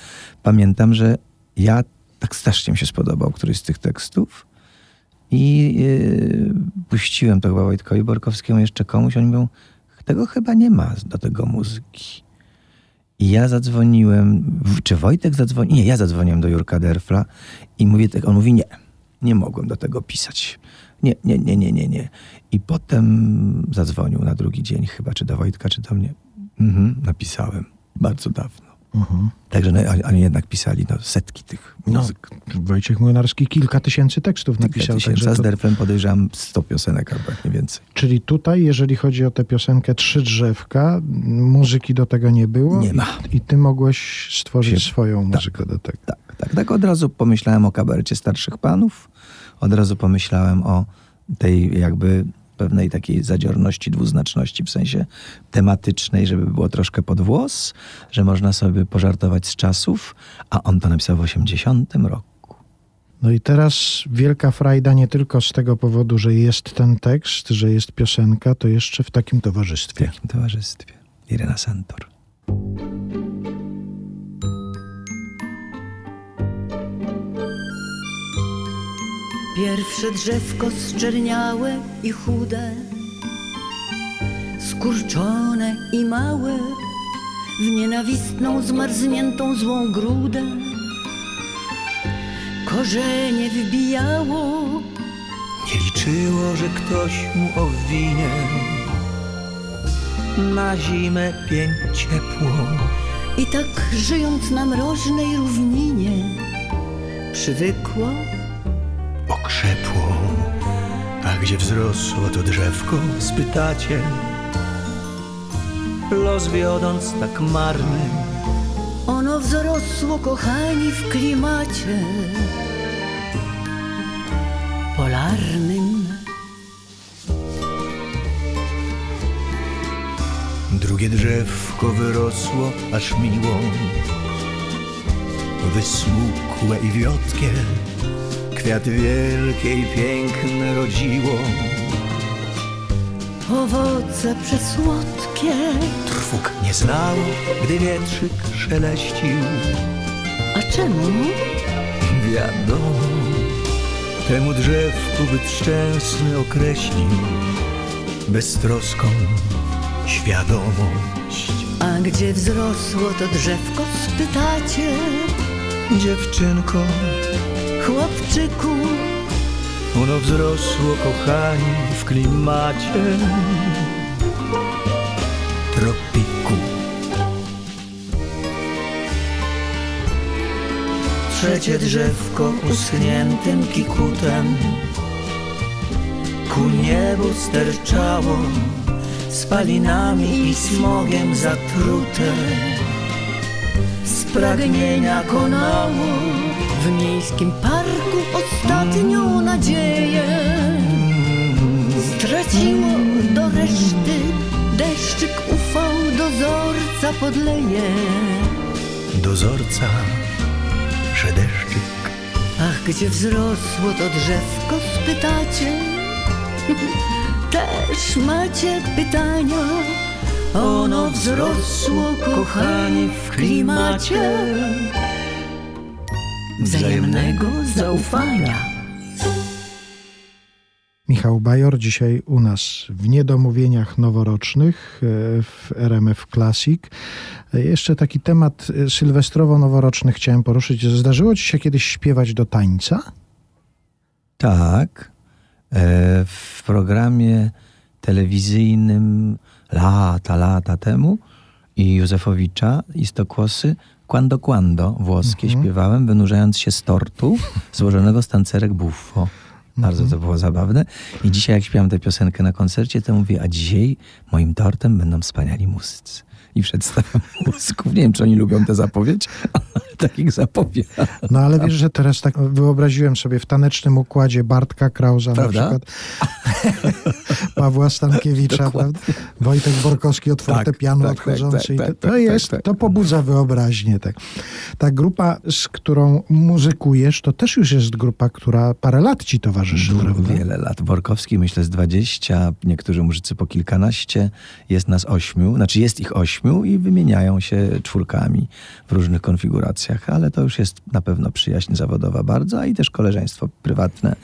Pamiętam, że ja tak strasznie mi się spodobał któryś z tych tekstów i e, puściłem to chyba Wojtkowi Borkowskiemu, jeszcze komuś, oni mówią, tego chyba nie ma do tego muzyki. I ja zadzwoniłem, czy Wojtek zadzwonił? Nie, ja zadzwoniłem do Jurka Derfla i mówię, tak- on mówi nie, nie mogłem do tego pisać. Nie, nie, nie, nie, nie, nie. I potem zadzwonił na drugi dzień chyba, czy do Wojtka, czy do mnie. Mhm, napisałem. Bardzo dawno. Mhm. Także no, oni- jednak pisali no, setki tych No, muzyk. Wojciech Młynarski kilka tysięcy tekstów napisał. Tysięcy, Także a z to, Derflem podejrzewam 100 piosenek albo jak nie więcej. czyli tutaj, jeżeli chodzi o tę piosenkę Trzy drzewka, muzyki do tego nie było. Nie ma. I, i ty mogłeś stworzyć Się- swoją tak. muzykę do tego. Tak, tak, tak. Od razu pomyślałem o kabarecie starszych panów. Od razu pomyślałem o tej jakby pewnej takiej zadziorności, dwuznaczności w sensie tematycznej, żeby było troszkę pod włos, że można sobie pożartować z czasów, a on to napisał w 80 roku. No i teraz wielka frajda nie tylko z tego powodu, że jest ten tekst, że jest piosenka, to jeszcze w takim W towarzystwie. jakim towarzystwie? Irena Santor. Pierwsze drzewko zczerniałe i chude, skurczone i małe, w nienawistną, zmarzniętą złą grudę. Korzenie wbijało, Nie liczyło, że ktoś mu owinie Na zimę pień ciepło i tak żyjąc na mroźnej równinie, przywykło okrzepło. A gdzie wzrosło to drzewko, spytacie? Los wiodąc tak marny. Ono wzrosło, kochani, w klimacie polarnym. Drugie drzewko wyrosło aż miło. Wysmukłe i wiotkie Kwiat wielkiej piękne rodziło. Owoce przesłodkie, Trwóg nie znało, gdy wietrzyk szeleścił a czemu? Wiadomo, temu drzewku byt szczęsny określił. Beztroską świadomość. A gdzie wzrosło to drzewko, spytacie? Dziewczynko, Chłopczyku, ono wzrosło kochani w klimacie tropiku. Trzecie drzewko uschniętym kikutem ku niebu sterczało spalinami i smogiem zatrute pragnienia konało w miejskim parku ostatnią nadzieję straciło do reszty. Deszczyk ufał, dozorca podleje. dozorca, że deszczyk Ach, gdzie wzrosło to drzewko, spytacie? Też macie pytania? Ono wzrosło, kochani, w klimacie wzajemnego zaufania. Michał Bajor dzisiaj u nas w niedomówieniach noworocznych e, w RMF Classic. E, Jeszcze taki temat e, sylwestrowo-noworoczny chciałem poruszyć. Zdarzyło ci się kiedyś śpiewać do tańca? Tak. W programie telewizyjnym lata, lata temu i Józefowicza i Stokłosy Quando Quando włoskie śpiewałem, wynurzając się z tortu złożonego z tancerek buffo. Bardzo to było zabawne. I dzisiaj jak śpiewam tę piosenkę na koncercie, to mówię, a dzisiaj moim tortem będą wspaniali muzycy. I przedstawiam muzyków. Nie wiem, czy oni lubią tę zapowiedź, ale tak ich zapowiadam. No ale wiesz, że teraz tak wyobraziłem sobie w tanecznym układzie Bartka Krauza Prawda? na przykład, Pawła Stankiewicza, Dokładnie. prawda? Wojtek Borkowski od Tak, fortepianu tak, odchodzący. tak, i tak, to, tak, to jest, tak, tak. to pobudza wyobraźnię. Tak. Ta grupa, z którą muzykujesz, to też już jest grupa, która parę lat ci towarzyszy, prawda? Wiele lat. Borkowski myślę z 20, niektórzy muzycy po kilkanaście. Jest nas ośmiu, znaczy jest ich ośmiu i wymieniają się czwórkami w różnych konfiguracjach, ale to już jest na pewno przyjaźń zawodowa bardzo, a i też koleżeństwo prywatne.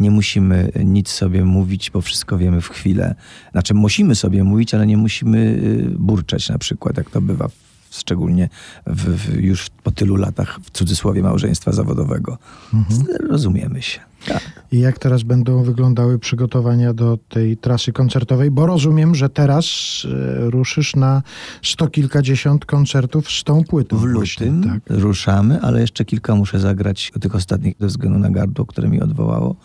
Nie musimy nic sobie mówić, bo wszystko wiemy w chwilę. Znaczy musimy sobie mówić, ale nie musimy y, burczeć na przykład, jak to bywa w szczególnie w, w, już po tylu latach w cudzysłowie małżeństwa zawodowego. Rozumiemy się. Tak. I jak teraz będą wyglądały przygotowania do tej trasy koncertowej? Bo rozumiem, że teraz e, ruszysz na sto kilkadziesiąt koncertów z tą płytą. W właśnie, lutym tak. ruszamy, ale jeszcze kilka muszę zagrać tych ostatnich ze względu na gardło, które mi odwołało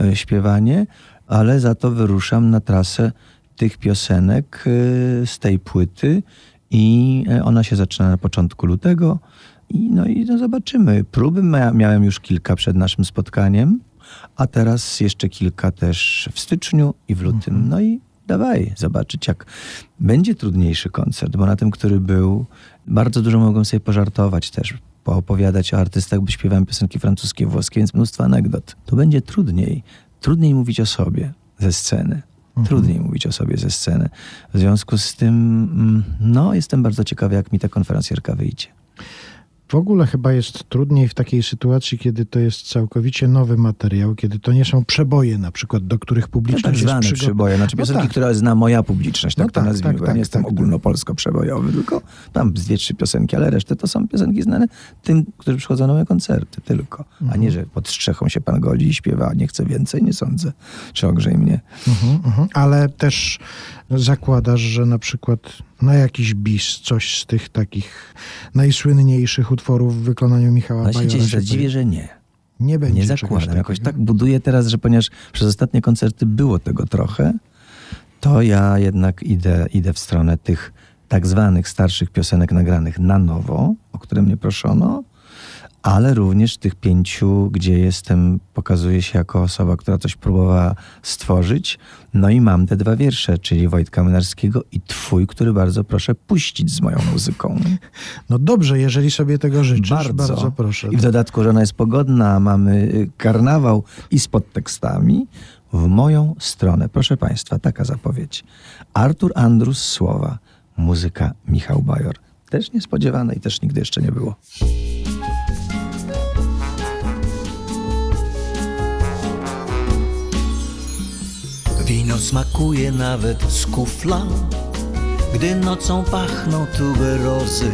e, śpiewanie, ale za to wyruszam na trasę tych piosenek e, z tej płyty i e, ona się zaczyna na początku lutego i no i no zobaczymy. Próby mia- miałem już kilka przed naszym spotkaniem, a teraz jeszcze kilka też w styczniu i w lutym. No i dawaj zobaczyć, jak będzie trudniejszy koncert, bo na tym, który był, bardzo dużo mogłem sobie pożartować też, poopowiadać o artystach, bo śpiewałem piosenki francuskie, włoskie, więc mnóstwo anegdot. To będzie trudniej. Trudniej mówić o sobie ze sceny. Trudniej mówić o sobie ze sceny. W związku z tym, mm, no, jestem bardzo ciekawy, jak mi ta konferencjerka wyjdzie. W ogóle chyba jest trudniej w takiej sytuacji, kiedy to jest całkowicie nowy materiał, kiedy to nie są przeboje na przykład, do których No, publiczność tak jest zwane przygo- przeboje, znaczy No piosenki, tak. które zna moja publiczność, tak No to tak, nazwijmy. tak, bo tak, nie jestem tak, tak. ogólnopolsko przebojowy, tylko tam z dwie, trzy piosenki, ale resztę to są piosenki znane tym, którzy przychodzą na moje koncerty tylko. A Mhm. nie, że pod strzechą się pan godzi i śpiewa, nie chcę więcej, nie sądzę. Czy ogrzej mnie. Mhm, mhm. Ale też zakładasz, że na przykład na jakiś bis coś z tych takich najsłynniejszych utworów w wykonaniu Michała Ale się Bajora dziwię, się że dziwię, że nie. nie będzie Nie zakładam. Jakoś tak buduję teraz, że ponieważ przez ostatnie koncerty było tego trochę, to ja jednak idę, idę w stronę tych tak zwanych starszych piosenek nagranych na nowo, o które mnie proszono, ale również tych pięciu, gdzie jestem, pokazuję się jako osoba, która coś próbowała stworzyć. No i mam te dwa wiersze, czyli Wojtka Mynarskiego i twój, który bardzo proszę puścić z moją muzyką. No dobrze, jeżeli sobie tego życzysz, bardzo, proszę. I w dodatku, że ona jest pogodna, mamy y, karnawał i z podtekstami. W moją stronę, proszę Państwa, taka zapowiedź. Artur Andrus Słowa, muzyka Michał Bajor. Też niespodziewane i też nigdy jeszcze nie było. Wino smakuje nawet z kufla, gdy nocą pachną tuberozy.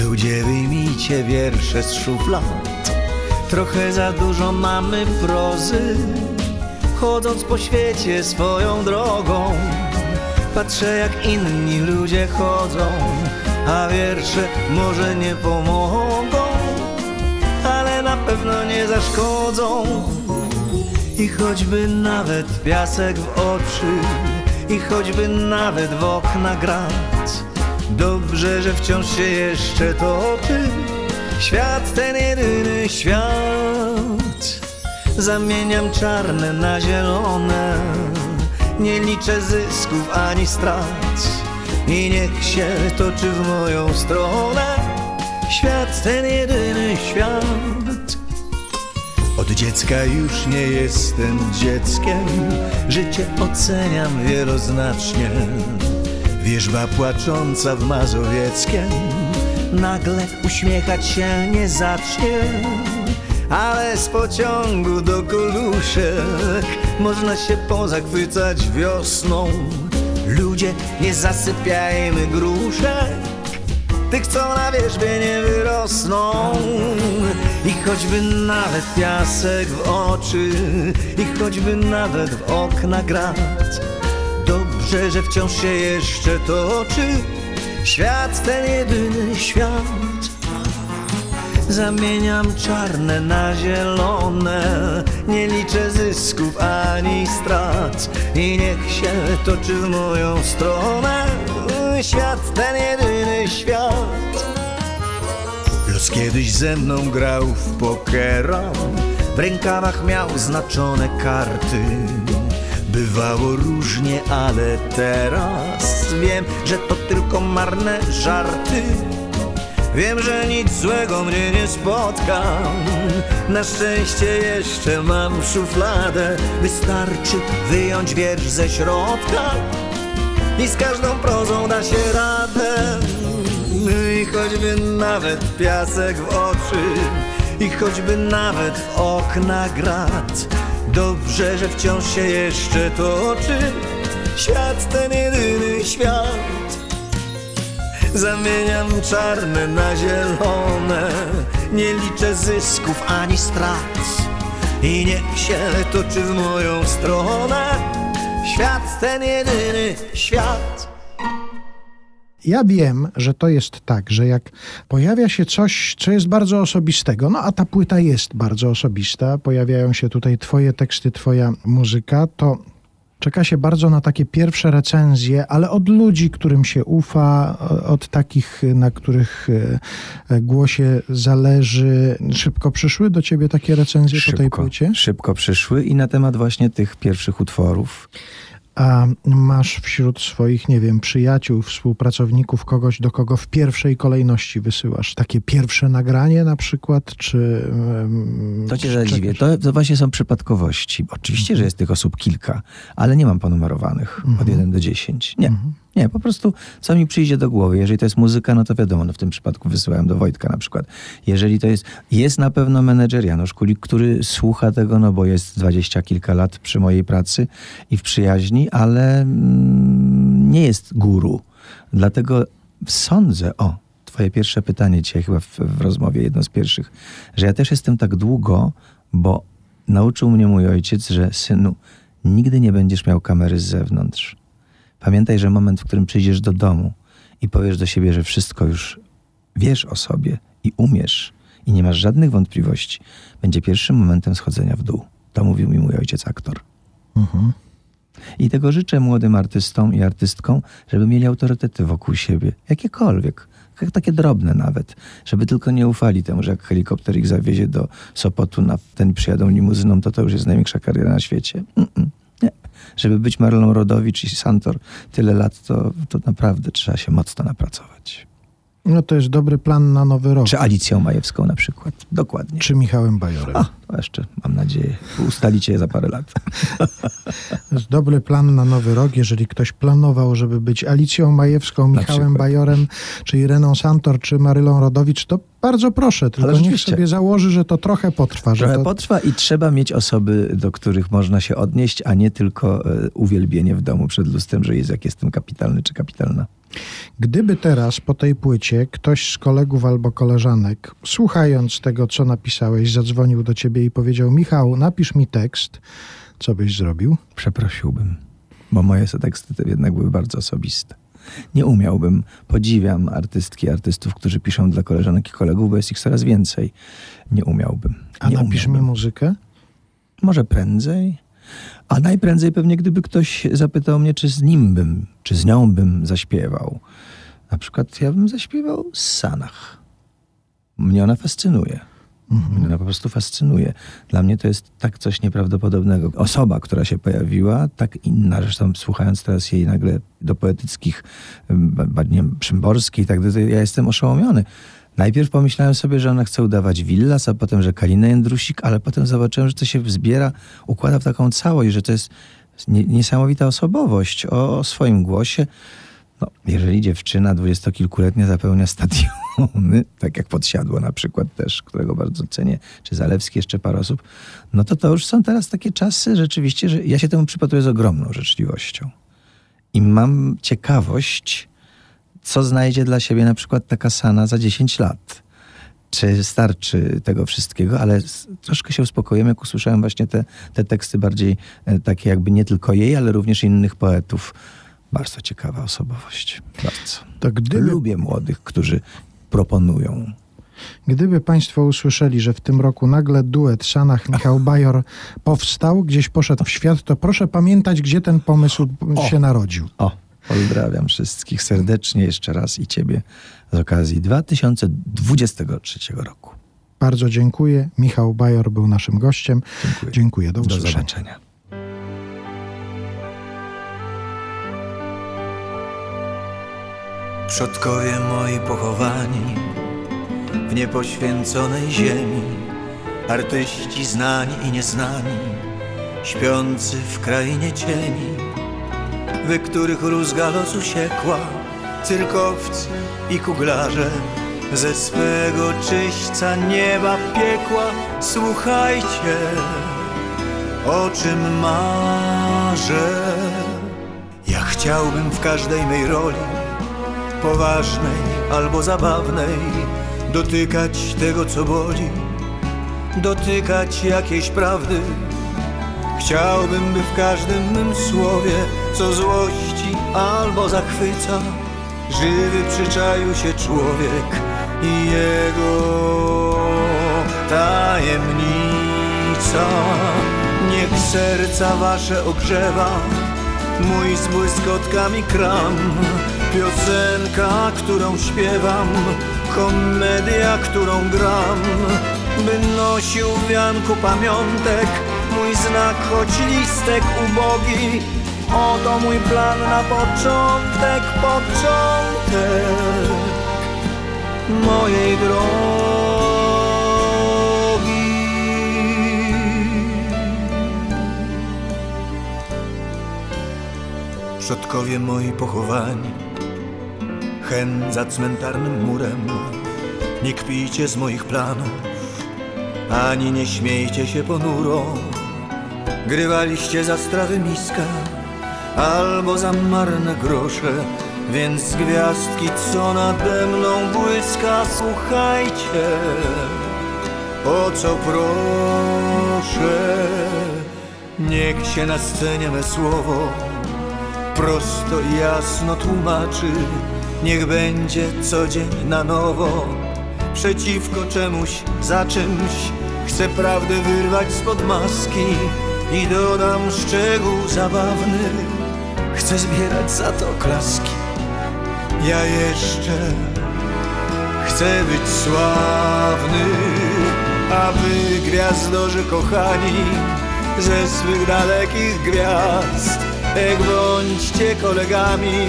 Ludzie wyjmijcie wiersze z szuflad, trochę za dużo mamy prozy. Chodząc po świecie swoją drogą, patrzę jak inni ludzie chodzą, a wiersze może nie pomogą, ale na pewno nie zaszkodzą. I choćby nawet piasek w oczy I choćby nawet w okna grać. Dobrze, że wciąż się jeszcze toczy Świat ten jedyny świat. Zamieniam czarne na zielone Nie liczę zysków ani strat. I niech się toczy w moją stronę Świat ten jedyny świat od dziecka już nie jestem dzieckiem, życie oceniam wieloznacznie. Wierzba płacząca w Mazowieckiem nagle uśmiechać się nie zacznie. Ale z pociągu do koluszek można się pozachwycać wiosną. Ludzie, nie zasypiajmy gruszek, tych co na wierzbie nie wyrosną. I choćby nawet piasek w oczy, i choćby nawet w okna grat. Dobrze, że wciąż się jeszcze toczy świat, ten jedyny świat. Zamieniam czarne na zielone Nie liczę zysków ani strat I niech się toczy w moją stronę Świat, ten jedyny świat Kiedyś ze mną grał w pokera. W rękawach miał znaczone karty. Bywało różnie, ale teraz Wiem, że to tylko marne żarty. Wiem, że nic złego mnie nie spotka. Na szczęście jeszcze mam szufladę. Wystarczy wyjąć wiersz ze środka. I z każdą prozą da się radę I choćby nawet piasek w oczy I choćby nawet w okna grat Dobrze, że wciąż się jeszcze toczy Świat ten jedyny świat. Zamieniam czarne na zielone Nie liczę zysków ani strat. I niech się toczy w moją stronę Świat ten jedyny świat Ja wiem, że to jest tak, że jak pojawia się coś, co jest bardzo osobistego, no a ta płyta jest bardzo osobista, pojawiają się tutaj twoje teksty, twoja muzyka, to czeka się bardzo na takie pierwsze recenzje, ale od ludzi, którym się ufa, od takich, na których e, głosie zależy. Szybko przyszły do ciebie takie recenzje po tej płycie? Szybko przyszły i na temat właśnie tych pierwszych utworów. A masz wśród swoich, nie wiem, przyjaciół, współpracowników kogoś, do kogo w pierwszej kolejności wysyłasz? Takie pierwsze nagranie na przykład, czy... To cię zadziwię. To, to właśnie są przypadkowości. Oczywiście, że jest tych osób kilka, ale nie mam ponumerowanych od 1 do 10. Nie. Nie, po prostu co mi przyjdzie do głowy. Jeżeli to jest muzyka, no to wiadomo, no w tym przypadku wysyłałem do Wojtka na przykład. Jeżeli to jest, jest na pewno menedżer Janusz Kulik, który słucha tego, no bo jest dwadzieścia kilka lat przy mojej pracy i w przyjaźni, ale mm, nie jest guru. Dlatego sądzę, o, twoje pierwsze pytanie dzisiaj chyba w, w rozmowie, jedno z pierwszych, że ja też jestem tak długo, bo nauczył mnie mój ojciec, że synu, nigdy nie będziesz miał kamery z zewnątrz. Pamiętaj, że moment, w którym przyjdziesz do domu i powiesz do siebie, że wszystko już wiesz o sobie i umiesz i nie masz żadnych wątpliwości, będzie pierwszym momentem schodzenia w dół. To mówił mi mój ojciec aktor. I tego życzę młodym artystom i artystkom, żeby mieli autorytety wokół siebie, jakiekolwiek, jak takie drobne nawet, żeby tylko nie ufali temu, że jak helikopter ich zawiezie do Sopotu, na ten przyjadą limuzyną, to to już jest największa kariera na świecie. Mm-mm. Nie. Żeby być Marlon Rodowicz i Santor tyle lat, to, to naprawdę trzeba się mocno napracować. No to jest dobry plan na nowy rok. Czy Alicją Majewską na przykład. Dokładnie. Czy Michałem Bajorem. A, to jeszcze mam nadzieję. Ustalicie je za parę lat. To jest dobry plan na nowy rok. Jeżeli ktoś planował, żeby być Alicją Majewską, Michałem. Bajorem, czy Ireną Santor, czy Marylą Rodowicz, to bardzo proszę, tylko niech sobie założy, że to trochę potrwa. że Trochę to... potrwa i trzeba mieć osoby, do których można się odnieść, a nie tylko e, uwielbienie w domu przed lustrem, że jest jak jestem kapitalny czy kapitalna. Gdyby teraz po tej płycie ktoś z kolegów albo koleżanek, słuchając tego, co napisałeś, zadzwonił do ciebie i powiedział: Michał, napisz mi tekst, co byś zrobił? Przeprosiłbym, bo moje teksty te jednak były bardzo osobiste. Nie umiałbym. Podziwiam artystki, artystów, którzy piszą dla koleżanek i kolegów, bo jest ich coraz więcej. Nie umiałbym. A nie napisz mi umiałbym. muzykę? Może prędzej. A najprędzej pewnie, gdyby ktoś zapytał mnie, czy z nim bym, czy z nią bym zaśpiewał. Na przykład ja bym zaśpiewał z Sanach. Mnie ona fascynuje. Mnie ona po prostu fascynuje. Dla mnie to jest tak coś nieprawdopodobnego. Osoba, która się pojawiła, tak inna. Zresztą słuchając teraz jej nagle do poetyckich, nie wiem, Szymborskiej, tak ja jestem oszołomiony. Najpierw pomyślałem sobie, że ona chce udawać Willas, a potem, że Kalina Jędrusik, ale potem zobaczyłem, że to się zbiera, układa w taką całość, że to jest nie, niesamowita osobowość o, o swoim głosie. No, jeżeli dziewczyna dwudziestokilkuletnia zapełnia stadiony, tak jak Podsiadło na przykład też, którego bardzo cenię, czy Zalewski, jeszcze parę osób, no to to już są teraz takie czasy rzeczywiście, że ja się temu przypatruję z ogromną życzliwością. I mam ciekawość, co znajdzie dla siebie na przykład taka Sana za 10 lat. Czy starczy tego wszystkiego, ale troszkę się uspokoiłem, jak usłyszałem właśnie te, te teksty bardziej e, takie jakby nie tylko jej, ale również innych poetów. Bardzo ciekawa osobowość. Bardzo. To gdyby, Lubię młodych, którzy proponują. gdyby Państwo usłyszeli, że w tym roku nagle duet Sanach Michał Bajor powstał, gdzieś poszedł w świat, to proszę pamiętać, gdzie ten pomysł O. się narodził. O, pozdrawiam wszystkich serdecznie jeszcze raz i Ciebie z okazji 2023 roku. Bardzo dziękuję. Michał Bajor był naszym gościem. Dziękuję. Dziękuję. Do Do zobaczenia. Przodkowie moi pochowani w niepoświęconej ziemi, artyści znani i nieznani, śpiący w krainie cieni, wy których rózga losu siekła, cyrkowcy i kuglarze, ze swego czyśćca nieba piekła, słuchajcie, o czym marzę. Ja chciałbym w każdej mej roli poważnej albo zabawnej dotykać tego, co boli, dotykać jakiejś prawdy. Chciałbym, by w każdym mym słowie, co złości albo zachwyca, żywy przyczaił się człowiek i jego tajemnica. Niech serca wasze ogrzewa mój z błyskotkami kram, piosenka, którą śpiewam, komedia, którą gram, by nosił w wianku pamiątek, mój znak, choć listek ubogi. Oto mój plan na początek, początek mojej drogi. Przodkowie moi pochowani, hen za cmentarnym murem. Nie kpijcie z moich planów, ani nie śmiejcie się ponuro. Grywaliście za strawy miska, albo za marne grosze, więc gwiazdki, co nade mną błyska, słuchajcie, o co proszę. Niech się na scenie me słowo prosto i jasno tłumaczy. Niech będzie co dzień na nowo, przeciwko czemuś, za czymś. Chcę prawdę wyrwać spod maski i dodam szczegół zabawny. Chcę zbierać za to klaski. Ja jeszcze chcę być sławny, a wy gwiazdorzy kochani ze swych dalekich gwiazd. Jak bądźcie kolegami,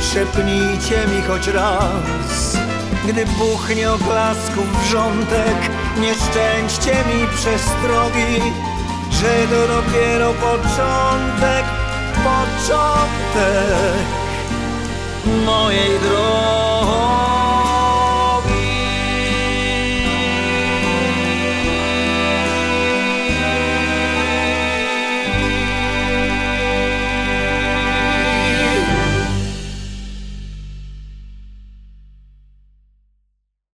szepnijcie mi choć raz. Gdy buchnie oklasków wrzątek, nie szczęście mi przestrogi, że to dopiero początek, początek mojej drogi.